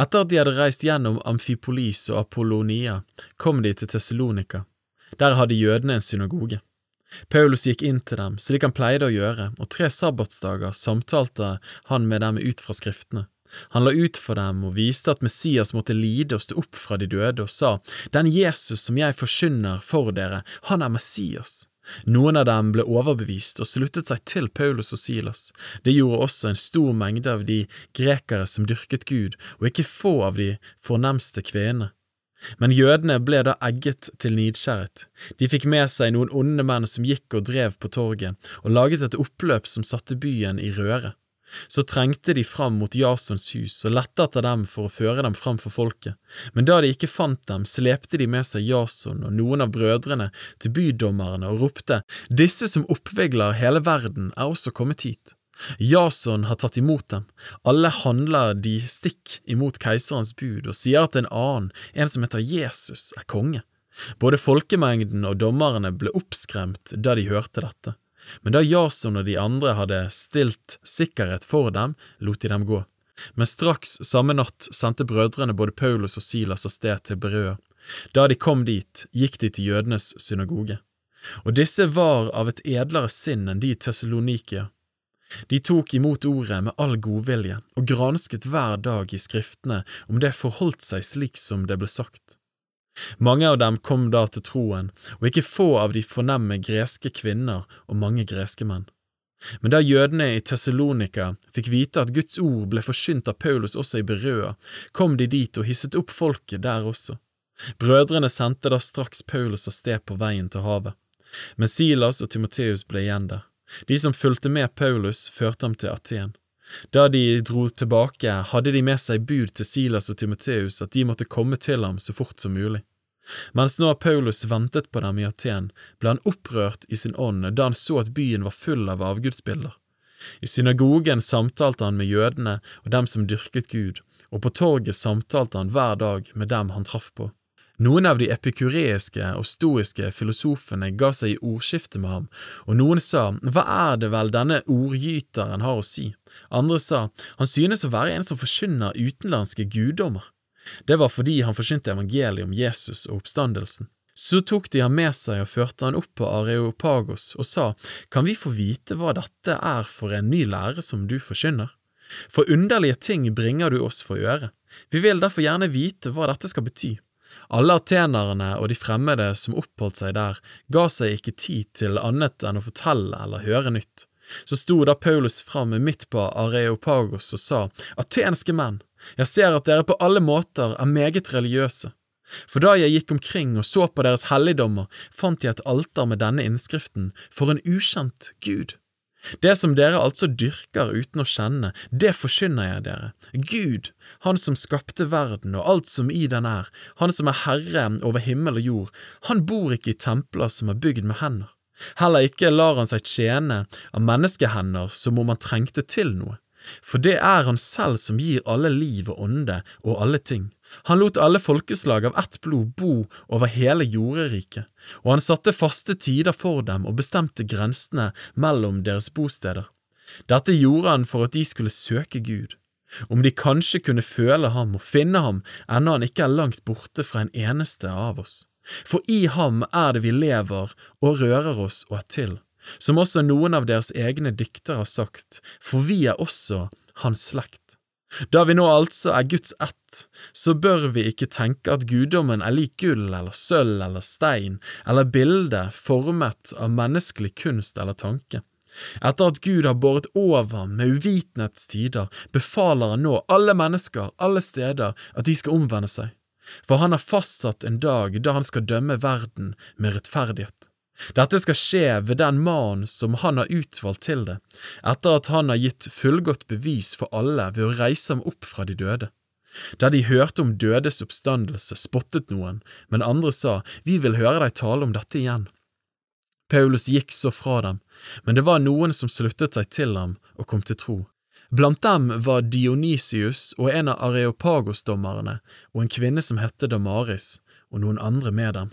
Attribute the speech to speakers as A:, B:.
A: Etter at de hadde reist gjennom Amfipolis og Apollonia, kom de til Tessalonika. Der hadde jødene en synagoge. Paulus gikk inn til dem, slik han pleide å gjøre, og tre sabbatsdager samtalte han med dem ut fra skriftene. Han la ut for dem og viste at Messias måtte lide og stå opp fra de døde, og sa, Den Jesus som jeg forkynner for dere, han er Messias. Noen av dem ble overbevist og sluttet seg til Paulus og Silas. Det gjorde også en stor mengde av de grekere som dyrket Gud, og ikke få av de fornemste kvenene. Men jødene ble da egget til nidskjæret. De fikk med seg noen onde menn som gikk og drev på torget, og laget et oppløp som satte byen i røre. Så trengte de fram mot Jasons hus og lette etter dem for å føre dem fram for folket, men da de ikke fant dem, slepte de med seg Jason og noen av brødrene til bydommerne og ropte, Disse som oppvigler hele verden, er også kommet hit. Jason har tatt imot dem, alle handler de stikk imot keiserens bud og sier at en annen, en som heter Jesus, er konge. Både folkemengden og dommerne ble oppskremt da de hørte dette, men da Jason og de andre hadde stilt sikkerhet for dem, lot de dem gå. Men straks samme natt sendte brødrene både Paulus og Silas av sted til Berøa. Da de kom dit, gikk de til jødenes synagoge. Og disse var av et edlere sinn enn de Tessalonikia de tok imot ordet med all godvilje og gransket hver dag i skriftene om det forholdt seg slik som det ble sagt. Mange av dem kom da til troen, og ikke få av de fornemme greske kvinner og mange greske menn. Men da jødene i Tessalonika fikk vite at Guds ord ble forsynt av Paulus også i Berøa, kom de dit og hisset opp folket der også. Brødrene sendte da straks Paulus av sted på veien til havet, men Silas og Timoteus ble igjen der. De som fulgte med Paulus, førte ham til Aten. Da de dro tilbake, hadde de med seg bud til Silas og Timoteus at de måtte komme til ham så fort som mulig. Mens nå Paulus ventet på dem i Aten, ble han opprørt i sin ånd da han så at byen var full av avgudsbilder. I synagogen samtalte han med jødene og dem som dyrket Gud, og på torget samtalte han hver dag med dem han traff på. Noen av de epikureiske og stoiske filosofene ga seg i ordskifte med ham, og noen sa hva er det vel denne ordgyteren har å si, andre sa han synes å være en som forkynner utenlandske guddommer. Det var fordi han forkynte evangeliet om Jesus og oppstandelsen. Så tok de ham med seg og førte han opp på Areopagos og sa, kan vi få vite hva dette er for en ny lære som du forkynner? For underlige ting bringer du oss for øre. Vi vil derfor gjerne vite hva dette skal bety. Alle atenerne og de fremmede som oppholdt seg der, ga seg ikke tid til annet enn å fortelle eller høre nytt. Så sto da Paulus fram midt på Areopagos og sa, Atenske menn, jeg ser at dere på alle måter er meget religiøse. For da jeg gikk omkring og så på deres helligdommer, fant jeg et alter med denne innskriften, For en ukjent Gud. Det som dere altså dyrker uten å kjenne, det forkynner jeg dere. Gud, Han som skapte verden og alt som i den er, Han som er Herre over himmel og jord, han bor ikke i templer som er bygd med hender. Heller ikke lar han seg tjene av menneskehender som om han trengte til noe, for det er han selv som gir alle liv og ånde og alle ting. Han lot alle folkeslag av ett blod bo over hele jorderiket, og han satte faste tider for dem og bestemte grensene mellom deres bosteder. Dette gjorde han for at de skulle søke Gud, om de kanskje kunne føle ham og finne ham ennå han ikke er langt borte fra en eneste av oss. For i ham er det vi lever og rører oss og er til, som også noen av deres egne diktere har sagt, for vi er også hans slekt. Da vi nå altså er Guds ett, så bør vi ikke tenke at guddommen er lik gull eller sølv eller stein eller bilde formet av menneskelig kunst eller tanke. Etter at Gud har båret over med uvitenhets tider, befaler han nå alle mennesker alle steder at de skal omvende seg, for han har fastsatt en dag da han skal dømme verden med rettferdighet. Dette skal skje ved den mannen som han har utvalgt til det, etter at han har gitt fullgodt bevis for alle ved å reise ham opp fra de døde. Da de hørte om dødes oppstandelse, spottet noen, men andre sa, Vi vil høre deg tale om dette igjen. Paulus gikk så fra dem, men det var noen som sluttet seg til ham og kom til tro. Blant dem var Dionysius og en av Areopagos-dommerne og en kvinne som hette Damaris, og noen andre med dem.